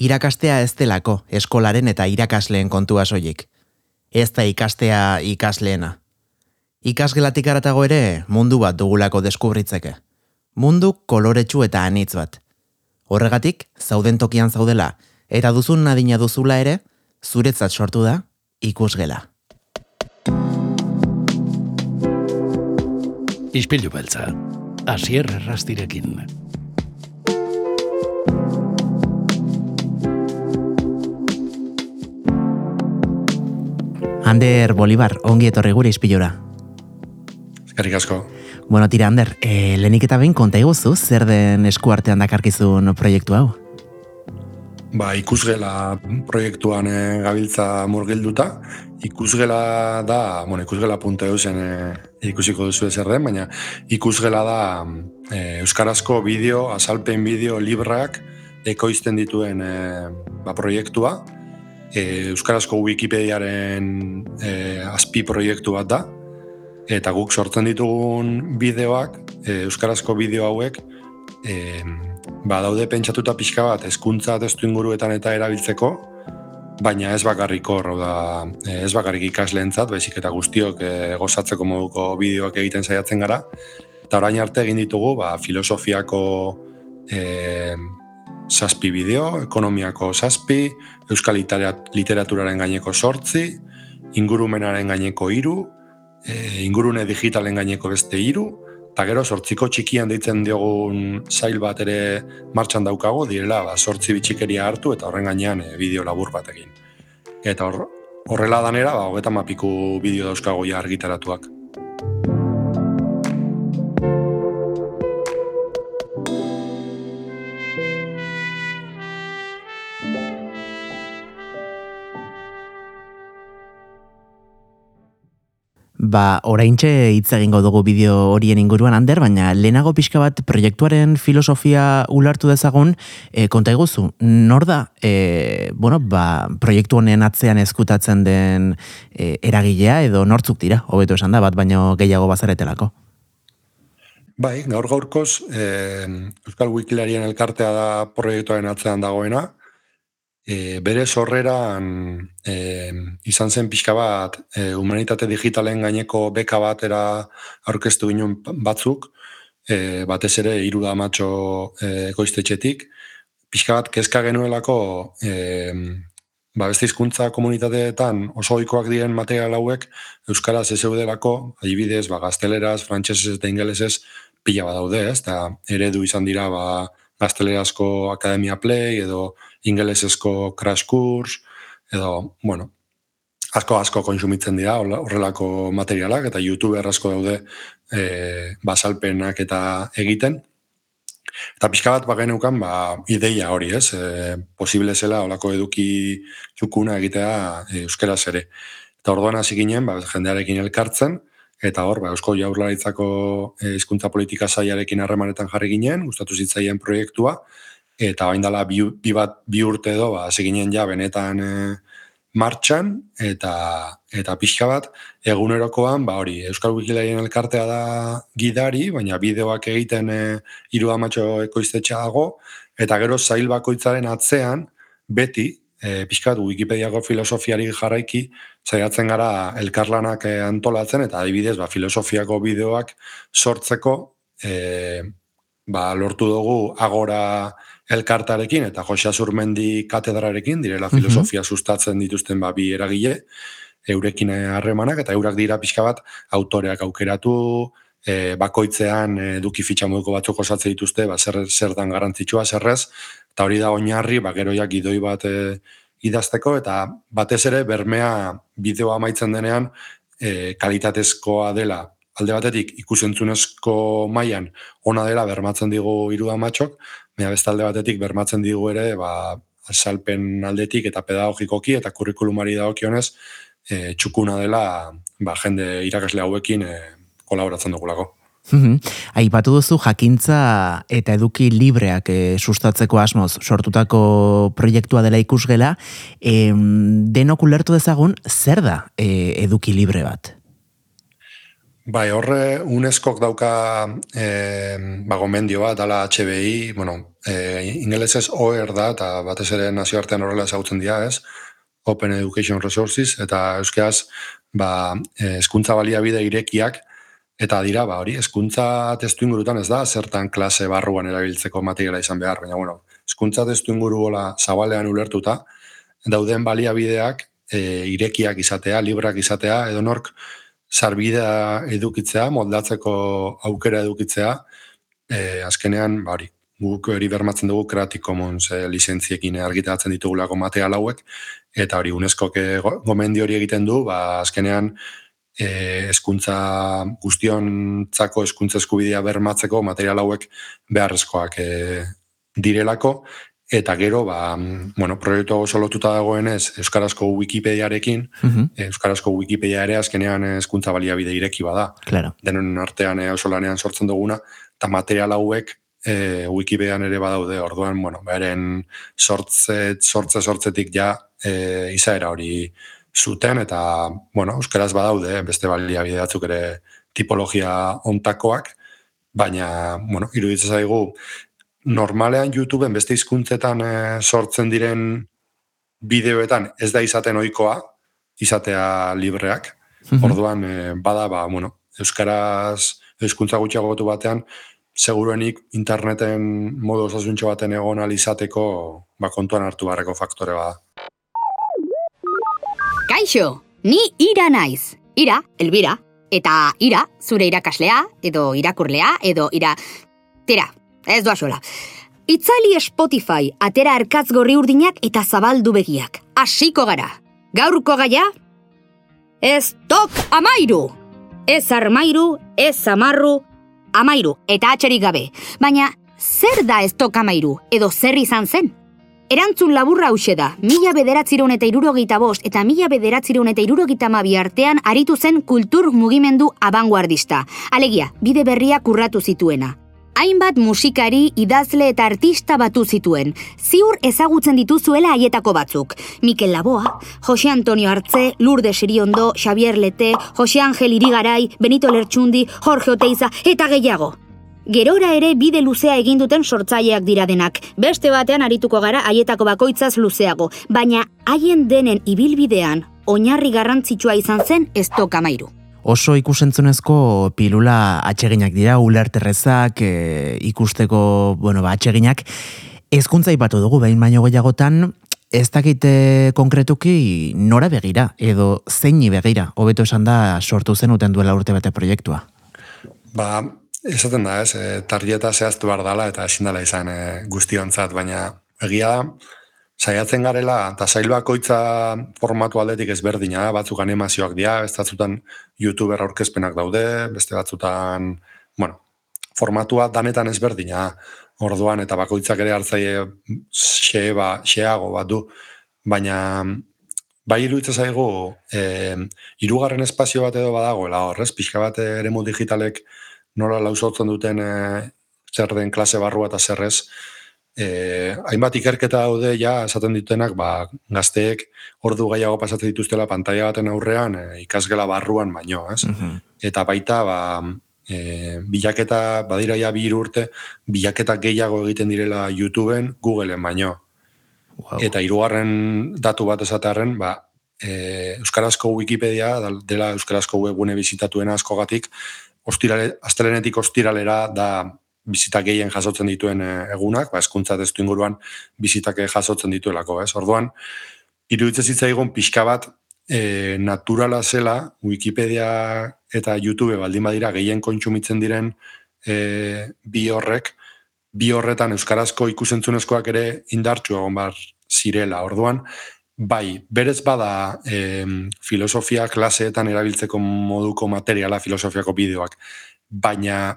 irakastea ez delako eskolaren eta irakasleen kontua soilik. Ez da ikastea ikasleena. Ikasgelatik aratago ere mundu bat dugulako deskubritzeke. Mundu koloretsu eta anitz bat. Horregatik, zauden tokian zaudela, eta duzun nadina duzula ere, zuretzat sortu da, ikusgela. Ispilu beltza, asier errastirekin. Ander Bolibar, ongi etorri gure izpilora. Eskerrik asko. Bueno, tira, Ander, e, lehenik eta behin konta iguzu, zer den eskuartean dakarkizun proiektu hau? Ba, ikusgela proiektuan e, gabiltza murgilduta. Ikusgela da, bueno, ikusgela punta eusen e, ikusiko duzu zer den, baina ikusgela da e, Euskarazko bideo, azalpen bideo librak ekoizten dituen e, ba, proiektua e, Euskarazko Wikipediaren e, azpi proiektu bat da, eta guk sortzen ditugun bideoak, e, Euskarazko bideo hauek, e, ba, daude pentsatuta pixka bat, hezkuntza testu inguruetan eta erabiltzeko, baina ez bakarrik hor, da, e, ez bakarrik ikasleentzat, baizik eta guztiok e, gozatzeko moduko bideoak egiten saiatzen gara, eta orain arte egin ditugu, ba, filosofiako e, zazpi bideo, ekonomiako zazpi, euskal literaturaren gaineko sortzi, ingurumenaren gaineko hiru, e, ingurune digitalen gaineko beste hiru, eta gero sortziko txikian deitzen diogun zail bat ere martxan daukago, direla ba, sortzi bitxikeria hartu eta horren gainean e, bideo labur bat egin. Eta horrela danera, ba, hogeta mapiku bideo dauzkago ja argitaratuak. Ba, oraintxe hitz egingo dugu bideo horien inguruan Ander, baina lehenago pixka bat proiektuaren filosofia ulartu dezagun, e, konta eguzu, nor da, e, bueno, ba, proiektu honen atzean ezkutatzen den e, eragilea edo nortzuk dira, hobeto esan da, bat baino gehiago bazaretelako? Bai, gaur gaurkoz, e, Euskal Wikilarien elkartea da proiektuaren atzean dagoena, e, bere sorreran e, izan zen pixka bat e, humanitate digitalen gaineko beka batera aurkeztu ginen batzuk, e, batez ere hiru da matxo e, goiztetxetik, pixka bat kezka genuelako e, ba, beste hizkuntza komunitateetan oso ohikoak diren material hauek euskaraz ez zeudelako, adibidez, ba gazteleraz, frantsesez eta ingelesez pila bat daude, ez? Ta eredu izan dira ba gaztelerazko Academia Play edo ingelesezko crash course, edo, bueno, asko asko konsumitzen dira horrelako materialak, eta YouTube asko daude e, basalpenak eta egiten. Eta pixka bat bagen ba, ideia hori, ez? E, posible zela olako eduki txukuna egitea e, euskeraz ere. Eta orduan hasi ginen, ba, jendearekin elkartzen, eta hor, ba, eusko jaurlaritzako e, hizkuntza politika zaiarekin harremanetan jarri ginen, gustatu zitzaien proiektua, eta bain dela bi, bi, bat, bi urte edo, ba, ginen ja benetan e, martxan, eta eta pixka bat, egunerokoan, ba hori, Euskal Wikilarien elkartea da gidari, baina bideoak egiten e, iru amatxo ekoiztetxa dago, eta gero zail bakoitzaren atzean, beti, e, pixka bat, Wikipediako filosofiari jarraiki, zaiatzen gara elkarlanak e, antolatzen, eta adibidez, ba, filosofiako bideoak sortzeko, e, ba, lortu dugu agora elkartarekin eta Josia Zurmendi katedrarekin direla mhm. filosofia sustatzen dituzten ba bi eragile eurekin harremanak eta eurak dira pixka bat autoreak aukeratu e, bakoitzean eduki fitxa moduko batzuk osatzen dituzte ba zer zer dan garrantzitsua zerrez eta hori da oinarri ba gero ja gidoi bat e, idazteko eta batez ere bermea bideoa amaitzen denean e, kalitatezkoa dela alde batetik ikusentzunezko mailan ona dela bermatzen digu hiru amatxok, baina bestalde batetik bermatzen digu ere, ba, salpen aldetik eta pedagogikoki eta kurrikulumari dagokionez e, txukuna dela ba, jende irakasle hauekin e, kolaboratzen dugulako. Aipatu duzu jakintza eta eduki libreak e, sustatzeko asmoz sortutako proiektua dela ikusgela, e, denok ulertu dezagun zer da e, eduki libre bat? Bai, horre UNESCOk dauka e, ba, gomendio bat, ala HBI, bueno, e, ingelesez OER da, eta batez ere nazioartean horrela ezagutzen dira, ez? Open Education Resources, eta euskeaz, ba, eskuntza baliabide irekiak, eta dira, ba, hori, eskuntza testu ingurutan ez da, zertan klase barruan erabiltzeko materiala izan behar, baina, bueno, eskuntza testu inguru gola zabalean ulertuta, dauden baliabideak e, irekiak izatea, librak izatea, edo nork, sarbidea edukitzea, moldatzeko aukera edukitzea, e, azkenean, bari, guk hori bermatzen dugu Creative Commons e, lizentziekin argitatzen ditugulako material hauek, eta hori UNESCO gomendi hori egiten du, ba, azkenean, e, eskuntza guztiontzako eskuntza eskubidea bermatzeko material hauek beharrezkoak e, direlako, Eta gero, ba, bueno, proiektu oso lotuta dagoenez Euskarazko Wikipediarekin, uh Euskarazko Wikipedia ere azkenean hezkuntza baliabide ireki bada. Claro. Denen artean e, oso lanean sortzen duguna, eta material hauek e, Wikipedian ere badaude, orduan, bueno, beren sortze, sortze sortzetik ja e, izaera hori zuten, eta, bueno, Euskaraz badaude, beste baliabide batzuk ere tipologia ontakoak, baina, bueno, iruditzen zaigu, normalean YouTubeen beste hizkuntzetan e, sortzen diren bideoetan ez da izaten ohikoa izatea libreak. Mhm. Orduan e, bada ba, bueno, euskaraz hizkuntza gutxiago batean seguruenik interneten modu osasuntxo baten egon alizateko ba, kontuan hartu barreko faktore bada. Kaixo, ni ira naiz. Ira, elbira. Eta ira, zure irakaslea, edo irakurlea, edo ira... Tira, Ez doa sola. Itzali Spotify, atera arkatz gorri urdinak eta zabaldu begiak. Asiko gara. Gaurko gaia? Ez tok amairu! Ez armairu, ez amarru, amairu, eta atxerik gabe. Baina, zer da ez tok amairu, edo zer izan zen? Erantzun laburra hause da, mila bederatzireun eta irurogeita bost eta mila bederatzireun eta irurogeita mabi artean aritu zen kultur mugimendu abanguardista. Alegia, bide berria kurratu zituena hainbat musikari, idazle eta artista batu zituen. Ziur ezagutzen dituzuela haietako batzuk. Mikel Laboa, Jose Antonio Artze, Lourdes Siriondo, Xavier Lete, Jose Angel Irigarai, Benito Lertxundi, Jorge Oteiza eta gehiago. Gerora ere bide luzea egin duten sortzaileak dira denak. Beste batean arituko gara haietako bakoitzaz luzeago, baina haien denen ibilbidean oinarri garrantzitsua izan zen ez tokamairu oso ikusentzunezko pilula atseginak dira, ulerterrezak e, ikusteko, bueno, ba, atseginak. Ezkuntza ipatu dugu, behin baino gehiagotan, ez dakite konkretuki nora begira, edo zeini begira, hobeto esan da sortu zen uten duela urte bete proiektua. Ba, esaten da, ez, e, tarjeta zehaztu bar dala eta ezin dela izan e, guztionzat, baina egia da, saiatzen garela, eta sailbakoitza formatu aldetik ezberdina, batzuk animazioak dira, ez batzutan youtuber aurkezpenak daude, beste batzutan, bueno, formatua danetan ezberdina, orduan, eta bakoitzak ere hartzaile xe, ba, xeago bat du, baina bai iruditzen zaigu, e, irugarren espazio bat edo badagoela horrez, pixka bat ere digitalek nola lausotzen duten e, zer den klase barrua eta zerrez, eh, hainbat ikerketa daude ja esaten dituenak ba, gazteek ordu gaiago pasatzen dituztela pantalla baten aurrean e, ikasgela barruan baino, ez? Mhm. Eta baita ba, e, bilaketa badira ja bi urte bilaketa gehiago egiten direla YouTubeen, Googleen baino. Eta hirugarren datu bat esatearren, ba, e, euskarazko Wikipedia dela euskarazko webgune bizitatuena askogatik, ostirale, astelenetik ostiralera da bizitak gehien jasotzen dituen eh, egunak, ba, eskuntza testu inguruan bizitak jasotzen dituelako, ez? Orduan, iruditzen zitzaigun pixka bat e, naturala zela Wikipedia eta YouTube baldin badira gehien kontsumitzen diren e, bi horrek, bi horretan euskarazko ikusentzunezkoak ere indartsu egon bar zirela. Orduan, bai, berez bada e, filosofia klaseetan erabiltzeko moduko materiala filosofiako bideoak, baina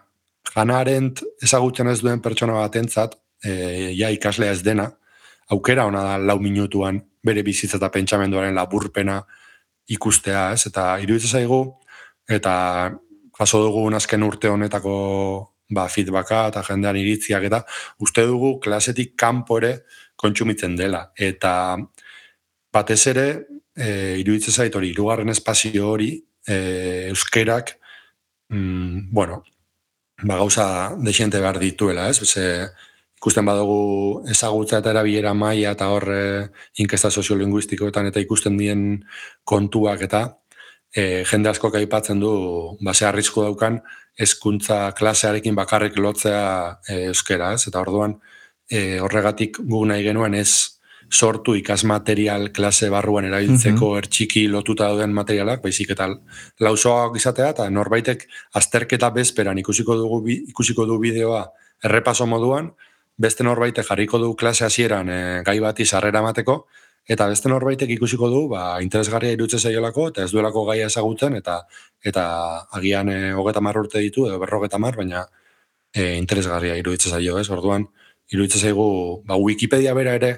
janarent ezagutzen ez duen pertsona batentzat, e, ja ikaslea ez dena, aukera ona da lau minutuan bere bizitza eta pentsamenduaren laburpena ikustea, ez? Eta iruditzen zaigu, eta jaso dugu azken urte honetako ba, feedbacka eta jendean iritziak eta uste dugu klasetik kanpo ere kontsumitzen dela. Eta batez ere, e, iruditzen zait hori, irugarren espazio hori, e, euskerak mm, bueno, ba, gauza desente behar dituela, ez? Beze, ikusten badugu ezagutza eta erabilera maila eta horre inkesta soziolinguistikoetan eta ikusten dien kontuak eta e, jende asko aipatzen du base arrisku daukan hezkuntza klasearekin bakarrik lotzea e, euskera, ez? Eta orduan e, horregatik gu nahi genuen ez sortu ikasmaterial klase barruan erabiltzeko mm ertxiki lotuta dauden materialak, baizik eta lausoak izatea, eta norbaitek azterketa bezperan ikusiko dugu ikusiko du bideoa errepaso moduan, beste norbaitek jarriko du klase hasieran e, gai bati sarrera emateko, eta beste norbaitek ikusiko du ba, interesgarria irutze zaiolako, eta ez duelako gaia ezagutzen, eta eta agian e, hogeta urte ditu, edo berrogeta mar, baina e, interesgarria iruditze zaio, ez? Orduan, iruditze zaigu, ba, Wikipedia bera ere,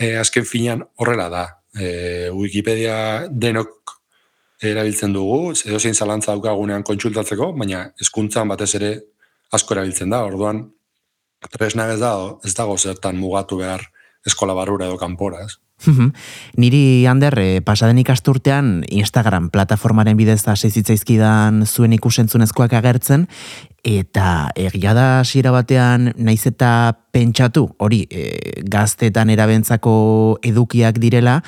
e, azken finean horrela da. E, Wikipedia denok erabiltzen dugu, edo zein zalantza daukagunean kontsultatzeko, baina hezkuntzan batez ere asko erabiltzen da, orduan, tresna ez dago, ez dago zertan mugatu behar eskola barrura edo kanpora, ez? Niri Ander, eh, pasaden ikasturtean Instagram plataformaren bidez hasi zitzaizkidan zuen ikusentzunezkoak agertzen eta egia da hasiera batean naiz eta pentsatu hori e, gaztetan erabentzako edukiak direla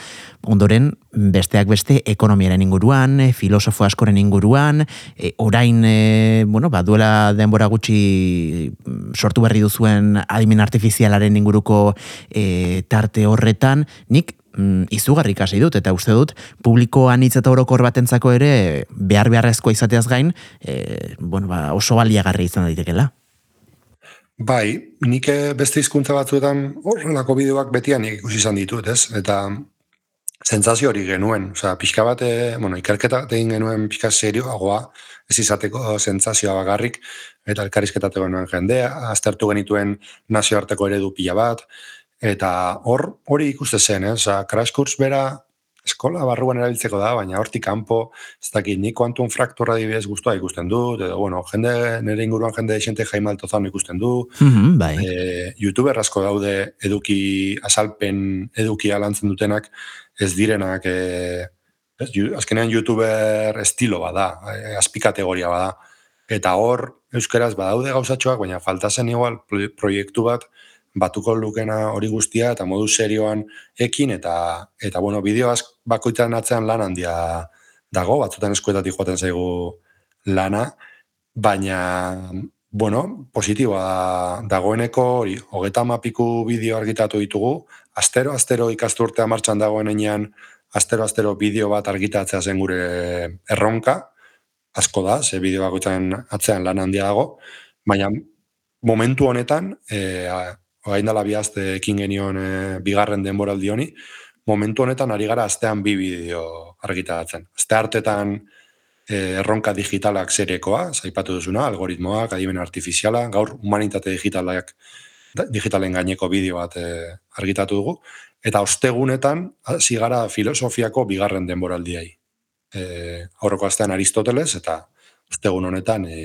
ondoren besteak beste ekonomiaren inguruan e, filosofo askoren inguruan e, orain e, bueno ba duela denbora gutxi mm, sortu berri duzuen adimen artifizialaren inguruko e, tarte horretan nik mm, izugarrik hasi dut, eta uste dut, publiko anitz eta orokor batentzako ere, behar beharrezko izateaz gain, e, bueno, ba, oso baliagarri izan daitekela. Bai, nik eh, beste hizkuntza batzuetan horrelako bideoak betian ikusi izan ditut, ez? Eta zentzazio hori genuen, osea, pixka bat, eh, bueno, ikerketa egin genuen pixka serioagoa, ez izateko zentzazioa bagarrik, eta elkarizketate genuen jendea, aztertu genituen nazioarteko eredu pila bat, Eta hor hori ikuste zen, eh? Osa, crash course bera eskola barruan erabiltzeko da, baina hortik kanpo, ez dakit, ni kuantun fraktura dibidez guztua ikusten du, edo, bueno, jende, nire inguruan jende esente jaime altozan ikusten du, mm bai. e, youtuber asko daude eduki, asalpen eduki alantzen dutenak, ez direnak, e, ez, azkenean youtuber estilo bada, e, azpikategoria bada, eta hor, euskeraz, badaude gauzatxoak, baina falta zen igual proiektu bat, batuko lukena hori guztia eta modu serioan ekin eta eta bueno, bideo bakoitzaren atzean lan handia dago, batzutan eskuetatik joaten zaigu lana, baina bueno, positiboa dagoeneko hori, hogeta mapiku bideo argitatu ditugu, astero, astero ikasturtea martxan dagoen enean, astero, astero bideo bat argitatzea zen gure erronka, asko da, ze bideo bakoitzaren atzean lan handia dago, baina momentu honetan, e, orain dela bihazte ekin genion e, bigarren denboraldi honi, momentu honetan ari gara astean bi bideo argitaratzen. Aste hartetan e, erronka digitalak zerekoa, zaipatu duzuna, algoritmoak, adimen artifiziala, gaur humanitate digitalak digitalen gaineko bideo bat e, argitatu dugu, eta ostegunetan hasi gara filosofiako bigarren denboraldiai. E, aurroko astean Aristoteles, eta ostegun honetan e,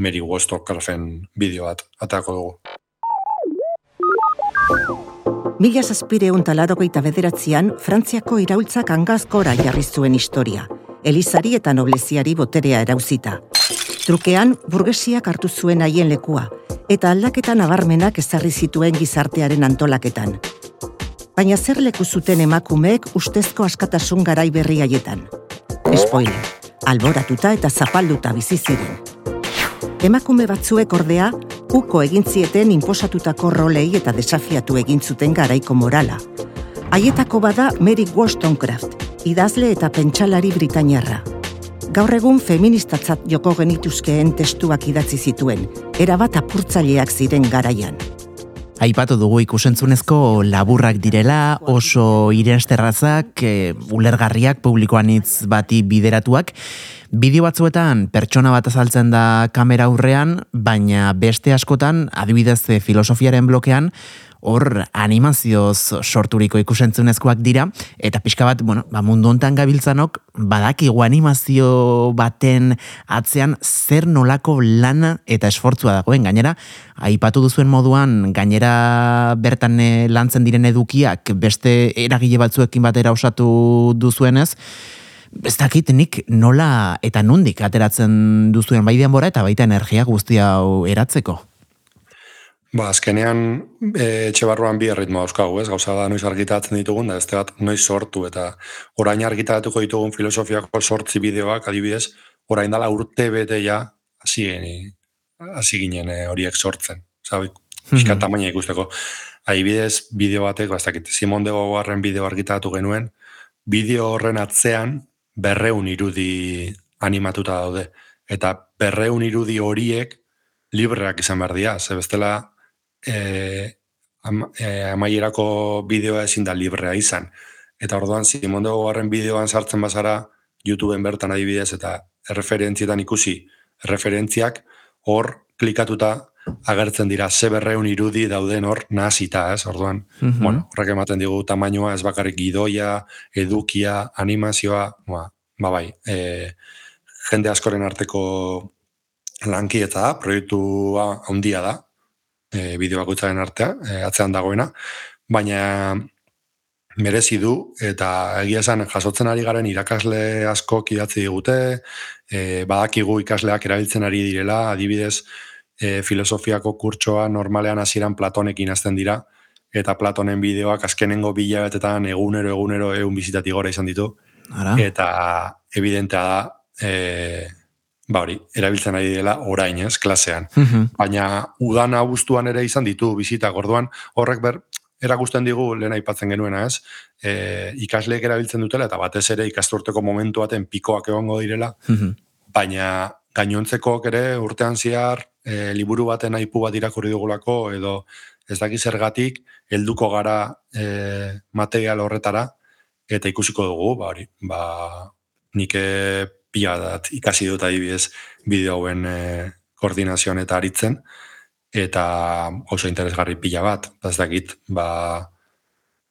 Mary Wollstonecraften bideo bat atako dugu. Mila zazpireun talarogeita bederatzean, Frantziako iraultzak angazkora jarri zuen historia, Elizari eta nobleziari boterea erauzita. Trukean, burgesiak hartu zuen haien lekua, eta aldaketan abarmenak ezarri zituen gizartearen antolaketan. Baina zer leku zuten emakumeek ustezko askatasun garai berri haietan. Spoiler, alboratuta eta zapalduta bizi ziren. Emakume batzuek ordea, uko egin zieten inposatutako rolei eta desafiatu egin zuten garaiko morala. Haietako bada Mary Wollstonecraft, idazle eta pentsalari britainiarra. Gaur egun feministatzat joko genituzkeen testuak idatzi zituen, erabat apurtzaileak ziren garaian. Aipatu dugu ikusentzunezko laburrak direla, oso irensterrazak, e, ulergarriak publikoan hitz bati bideratuak, Bideo batzuetan pertsona bat azaltzen da kamera aurrean, baina beste askotan, adibidez eh, filosofiaren blokean, hor animazioz sorturiko ikusentzunezkoak dira, eta pixka bat, bueno, ba, mundu hontan gabiltzanok, badakigu animazio baten atzean zer nolako lana eta esfortzua dagoen, gainera, aipatu duzuen moduan, gainera bertan eh, lantzen diren edukiak, beste eragile batzuekin batera osatu duzuenez, Ez dakit nik nola eta nundik ateratzen duzuen bai denbora eta baita energia guztia hau eratzeko. Ba, azkenean e, etxe barruan bi erritmo dauzkagu, ez? Gauza da noiz argitatzen ditugun, da ez bat noiz sortu, eta orain argitaratuko ditugun filosofiako sortzi bideoak, adibidez, orain dala urte bete ja, hasi hasi ginen eh, horiek sortzen. Zabi, pixka mm tamaina ikusteko. Adibidez, bideo batek, bastakit, Simon de Beauvoirren bideo argitaratu genuen, bideo horren atzean berreun irudi animatuta daude. Eta berreun irudi horiek libreak izan behar dira. Ze bestela, e, am, e, amaierako bideoa ezin da librea izan. Eta orduan, Simon de bideoan sartzen bazara, YouTubeen bertan adibidez, eta referentzietan ikusi, referentziak hor klikatuta agertzen dira. Ze berreun irudi dauden hor nazita, ez, orduan, mm bueno, horrek ematen digu tamainoa ez bakarrik gidoia, edukia, animazioa, ba, ba bai, e, jende askoren arteko lankieta da, proiektua handia da, e, bideo bakoitzaren artea, e, atzean dagoena, baina merezi du eta egia esan jasotzen ari garen irakasle asko idatzi digute, e, badakigu ikasleak erabiltzen ari direla, adibidez e, filosofiako kurtsoa normalean hasieran Platonekin hasten dira, eta Platonen bideoak azkenengo bilabetetan egunero egunero egun bizitati gora izan ditu, Ara. eta evidentea da, e, ba hori, erabiltzen ari dela orain, ez, klasean. Mhm. Baina udan abuztuan ere izan ditu bizita gorduan, horrek ber, erakusten digu lehen aipatzen genuena, ez? E, ikasleek erabiltzen dutela eta batez ere ikasturteko momentu baten pikoak egongo direla, mhm. baina gainontzeko ere urtean ziar e, liburu baten aipu bat irakurri dugulako edo ez daki zergatik helduko gara e, material horretara eta ikusiko dugu, ba hori, ba nik pila dat ikasi dut adibidez bideoen e, koordinazioan eta aritzen, eta oso interesgarri pila bat, ez dakit, ba,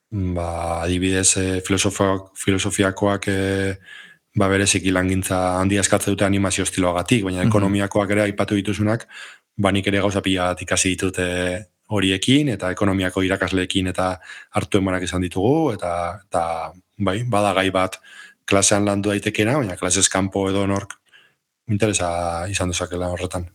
ba adibidez e, filosofiakoak e, ba berezik ilangintza handi askatze dute animazio estiloagatik, baina mhm. ekonomiakoak ere aipatu dituzunak, ba nik ere gauza pila bat ikasi ditute horiekin, eta ekonomiako irakasleekin eta hartu emanak izan ditugu, eta, eta bai, bada gai bat klasean landu daitekena, baina klasez kanpo edo nork interesa izan duzakela horretan.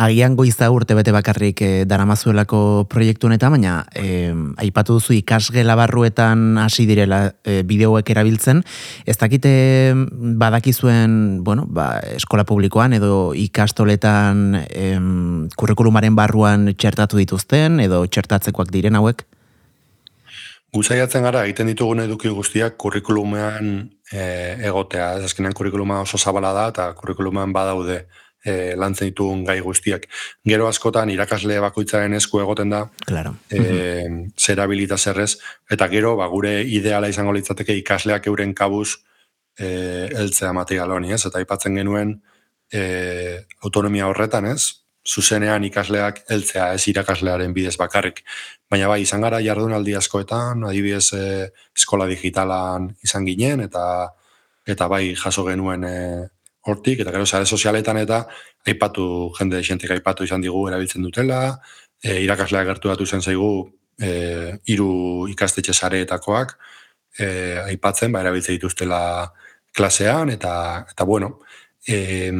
Agian goiza urte bete bakarrik e, daramazuelako proiektu honetan, baina e, aipatu duzu ikasgela barruetan hasi direla e, bideoek erabiltzen. Ez dakite badakizuen bueno, ba, eskola publikoan edo ikastoletan e, kurrikulumaren barruan txertatu dituzten edo txertatzekoak diren hauek? Guzaiatzen gara, egiten ditugun eduki guztiak kurrikulumean e, egotea. Ez azkenean kurrikuluma oso zabala da eta kurrikulumean badaude e, lantzen ditugun gai guztiak. Gero askotan irakasle bakoitzaren esku egoten da, claro. e, zer habilita zerrez, eta gero ba, gure ideala izango litzateke ikasleak euren kabuz e, eltzea material honi, ez? Eta aipatzen genuen e, autonomia horretan, ez? Zuzenean ikasleak heltzea ez irakaslearen bidez bakarrik. Baina bai, izan gara jardunaldi askoetan, adibidez e, eskola digitalan izan ginen, eta eta bai jaso genuen e, hortik, eta gero sare sozialetan eta aipatu, jende xentek aipatu izan digu erabiltzen dutela, e, irakasleak gertu datu zen zaigu e, iru ikastetxe sareetakoak, e, aipatzen, ba, erabiltzen dituztela klasean, eta, eta bueno, e,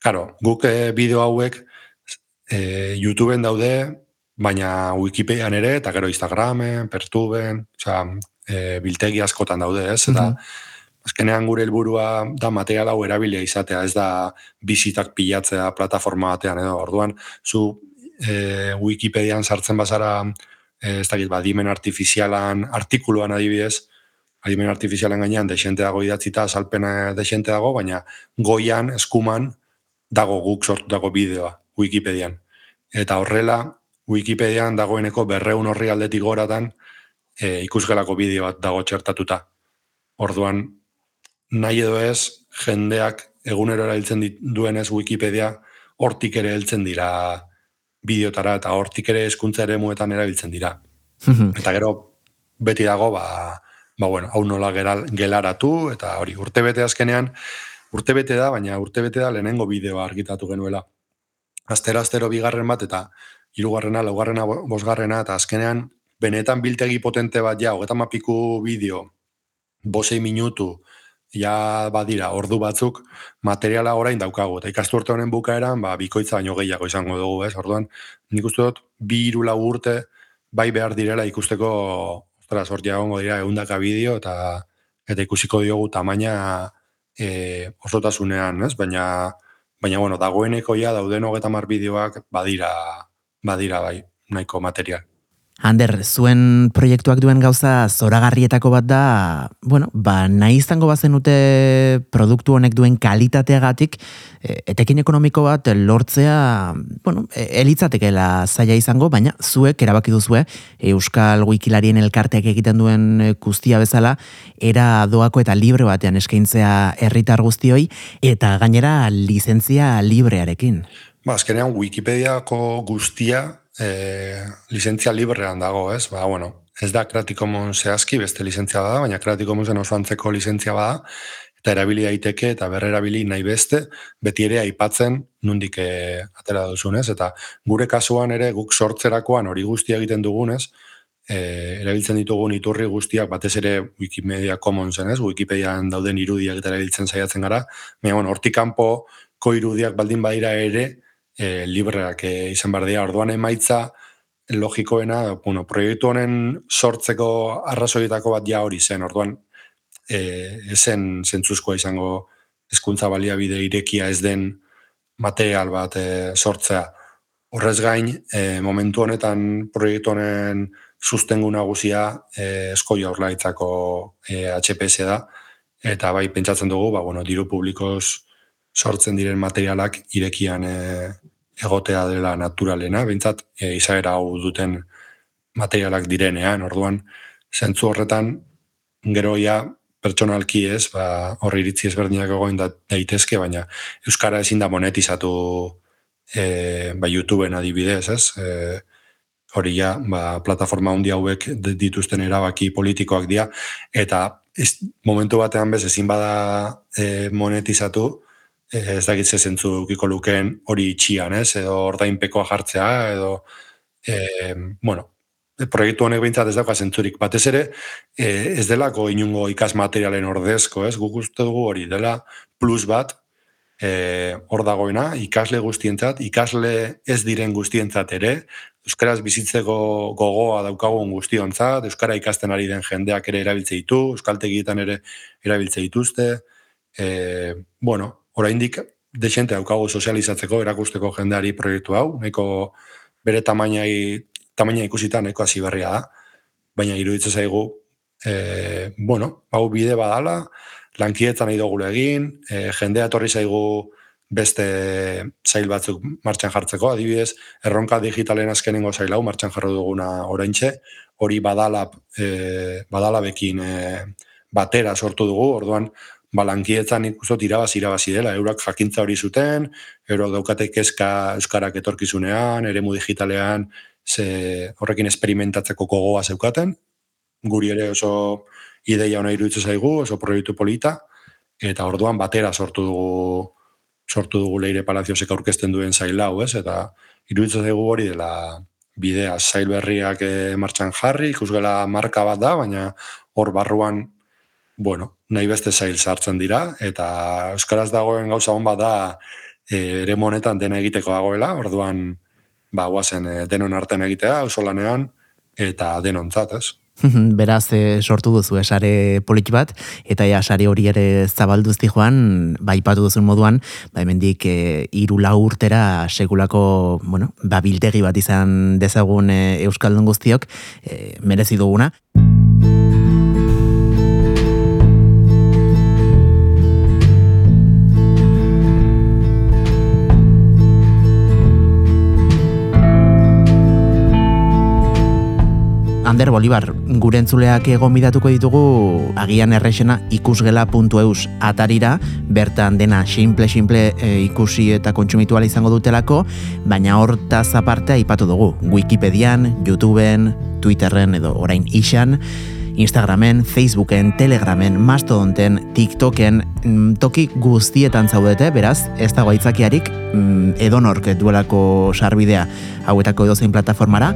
Claro, guk bideo hauek e, YouTubeen daude, baina Wikipedian ere, eta gero Instagramen, Pertuben, oza, e, biltegi askotan daude, ez? Eta, azkenean gure helburua da material hau erabilia izatea, ez da bizitak pilatzea plataforma batean, edo, orduan, zu e, Wikipedian sartzen bazara, e, ez da, ba, dimen artifizialan, artikuluan adibidez, adimen artifizialen gainean desente dago idatzita, salpena desente dago, baina goian, eskuman, dago guk sortutako bideoa. Wikipedian. Eta horrela, Wikipedian dagoeneko berreun horri aldetik goratan e, ikusgelako bideo bat dago txertatuta. Orduan, nahi edo ez, jendeak egunero erabiltzen duenez Wikipedia hortik ere heltzen dira bideotara eta hortik ere eskuntza ere muetan erabiltzen dira. eta gero, beti dago, ba, ba bueno, hau nola geral, gelaratu, eta hori, urtebete azkenean, urtebete da, baina urtebete da lehenengo bideoa argitatu genuela astero astero bigarren bat eta hirugarrena, laugarrena, bosgarrena eta azkenean benetan biltegi potente bat ja, hogeta mapiku bideo, bosei minutu, ja badira ordu batzuk materiala orain daukagu. Eta ikasturte honen bukaeran, ba, bikoitza baino gehiago izango dugu, ez? Orduan, nik uste dut, bi irula urte bai behar direla ikusteko, ostras, hor jagongo dira eundaka bideo, eta eta ikusiko diogu tamaina e, osotasunean, ez? Baina, baina, bueno, dagoeneko ja dauden hogeta mar bideoak badira, badira bai, nahiko material. Ander, zuen proiektuak duen gauza zoragarrietako bat da, bueno, ba, nahi izango bazenute produktu honek duen kalitateagatik, e, etekin ekonomiko bat lortzea, bueno, e, elitzatekela zaila izango, baina zuek erabaki duzue, Euskal Wikilarien elkarteak egiten duen guztia bezala, era doako eta libre batean eskaintzea herritar guztioi, eta gainera lizentzia librearekin. Ba, azkenean Wikipediako guztia e, lizentzia librean dago, ez? Ba, bueno, ez da Creative Commons zehazki, beste lizentzia bada, baina Creative Commonsen oso antzeko lizentzia bada, eta erabili daiteke eta berrerabili nahi beste, beti ere aipatzen nundik e, atera duzunez, eta gure kasuan ere guk sortzerakoan hori guztia egiten dugunez, e, erabiltzen ditugun iturri guztiak batez ere Wikimedia Commonsen, ez? Wikipedian dauden irudiak eta erabiltzen saiatzen gara, baina bueno, hortik kanpo ko irudiak baldin badira ere, e, libreak e, izan behar dira. Orduan emaitza logikoena, bueno, proiektu honen sortzeko arrazoietako bat ja hori zen. Orduan, e, esen zentzuzkoa izango hezkuntza baliabide irekia ez den material bat e, sortzea. Horrez gain, e, momentu honetan proiektu honen sustengu nagusia e, eskoia horlaitzako e, HPS da, eta bai pentsatzen dugu, ba, bueno, diru publikoz sortzen diren materialak irekian e, egotea dela naturalena, bintzat e, izaera hau duten materialak direnean, orduan, zentzu horretan, geroia pertsonalki ez, ba, horri iritzi ezberdinak egoin da, daitezke, baina Euskara ezin da monetizatu e, ba, YouTubeen adibidez, ez? E, hori ja, ba, plataforma hundi hauek dituzten erabaki politikoak dira, eta ez, momentu batean bez ezin bada e, monetizatu, ez dakit ze zentzu dukiko lukeen hori itxian, ez? Edo ordainpekoa jartzea, edo, e, bueno, proiektu honek behintzat ez dauka zentzurik. Batez ere, e, ez delako inungo ikas materialen ordezko, ez? Guk uste dugu hori dela plus bat, e, hor dagoena, ikasle guztientzat, ikasle ez diren guztientzat ere, Euskaraz bizitzeko gogoa daukagun guztiontzat, Euskara ikasten ari den jendeak ere erabiltze ditu, Euskaltegietan ere erabiltze dituzte, e, bueno, oraindik desente daukago sozializatzeko erakusteko jendeari proiektu hau, nahiko bere tamainai tamaina ikusita nahiko hasi berria da. Baina iruditzen zaigu e, bueno, hau bide badala, lankietan nahi dugu egin, e, jendea etorri zaigu beste zail batzuk martxan jartzeko, adibidez, erronka digitalen azkenengo zail hau martxan jarro duguna oraintxe, hori badalap, e, badalabekin e, batera sortu dugu, orduan balankietzan ikusot irabazi irabazi dela, eurak jakintza hori zuten, euro daukate kezka euskarak etorkizunean, eremu digitalean, ze horrekin esperimentatzeko gogoa zeukaten, guri ere oso ideia ona iruditzen zaigu, oso proiektu polita, eta orduan batera sortu dugu sortu dugu leire palaziosek aurkezten duen zail hau, ez? Eta iruditzen zaigu hori dela bidea. Zail berriak eh, martxan jarri, ikusgela marka bat da, baina hor barruan bueno, nahi beste zail sartzen dira, eta Euskaraz dagoen gauza hon da e, ere monetan dena egiteko dagoela, orduan, ba, guazen e, denon artean egitea, oso lanean, eta denontzat, ez? Beraz, e, sortu duzu esare polit bat, eta ja, sare hori ere zabalduzti joan, ba, ipatu duzun moduan, ba, emendik e, iru urtera segulako, bueno, ba, biltegi bat izan dezagun e, Euskaldun guztiok, e, merezi duguna. Ander Bolibar, gure entzuleak egon bidatuko ditugu agian errexena ikusgela.eus atarira, bertan dena simple-simple e, ikusi eta kontsumitu izango dutelako, baina hortaz apartea ipatu dugu, Wikipedian, YouTubeen, Twitterren edo orain isan, Instagramen, Facebooken, Telegramen, Mastodonten, TikToken, mm, toki guztietan zaudete, beraz, ez dago aitzakiarik mm, edonork duelako sarbidea hauetako edozein plataformara,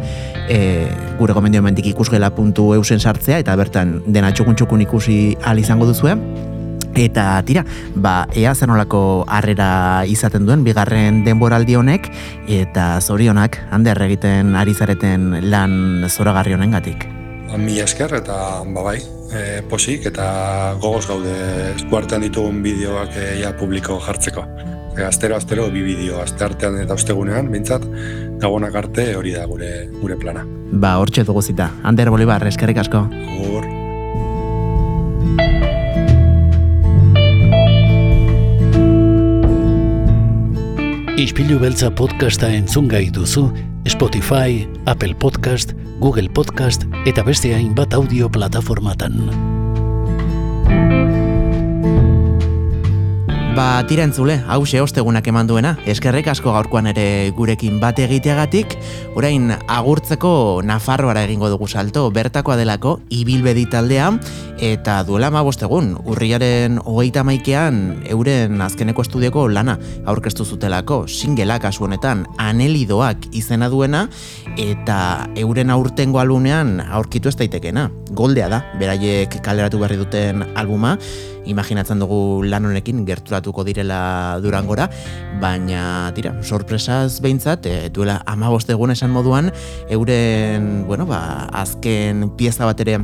e, gure gomendio mentik ikusgela.eusen sartzea, eta bertan dena txukun ikusi al izango duzue, Eta tira, ba, ea zenolako harrera izaten duen bigarren denboraldi honek eta zorionak hander egiten ari zareten lan zoragarri honengatik. Ba, Mi esker eta ba bai, e, posik eta gogoz gaude eskuartean ditugun bideoak e, ja publiko jartzeko. E, astero astero bi bideo asteartean eta ostegunean, behintzat gabonak arte hori da gure gure plana. Ba, hortxe dugu zita. Ander Bolibar, eskerrik asko. Agur. Ispilu beltza podcasta entzun gai duzu Spotify, Apple Podcast, Google Podcast eta beste hainbat audio plataformatan. Ba, tira entzule, hause ostegunak eman duena, eskerrik asko gaurkoan ere gurekin bat egiteagatik, orain agurtzeko Nafarroara egingo dugu salto, bertakoa delako, ibilbedi taldea, eta duela ma bostegun, urriaren hogeita maikean, euren azkeneko estudioko lana aurkeztu zutelako, singela kasu honetan, anelidoak izena duena, eta euren aurtengo alunean aurkitu ez daitekena. Goldea da, beraiek kaleratu berri duten albuma, imaginatzen dugu lan honekin gerturatuko direla durangora, baina tira, sorpresaz behintzat, e, duela amabost egun esan moduan, euren, bueno, ba, azken pieza bat ere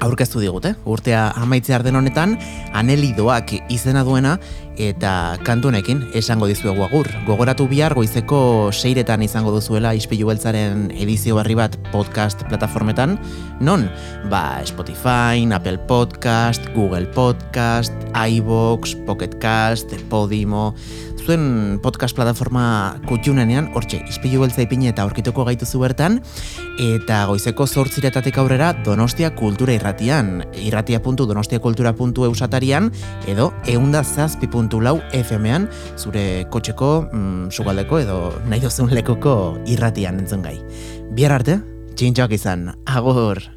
aurkeztu digute. Urtea amaitzear den honetan, anelidoak izena duena eta kantunekin esango dizuegu agur. Gogoratu bihar goizeko seiretan izango duzuela ispilu beltzaren edizio berri bat podcast plataformetan. Non? Ba, Spotify, Apple Podcast, Google Podcast, iVoox, Pocket Cast, Podimo, zuen podcast plataforma kutxunenean, hortxe, ispilu beltza ipine eta aurkituko gaituzu bertan, eta goizeko zortziretatik aurrera Donostia Kultura irratian, irratia.donostiakultura.eu satarian, edo eunda zazpi.lau FM-an, zure kotxeko, mm, sugaldeko edo nahi duzun lekoko irratian entzun gai. Bihar arte, txintxoak izan, agur!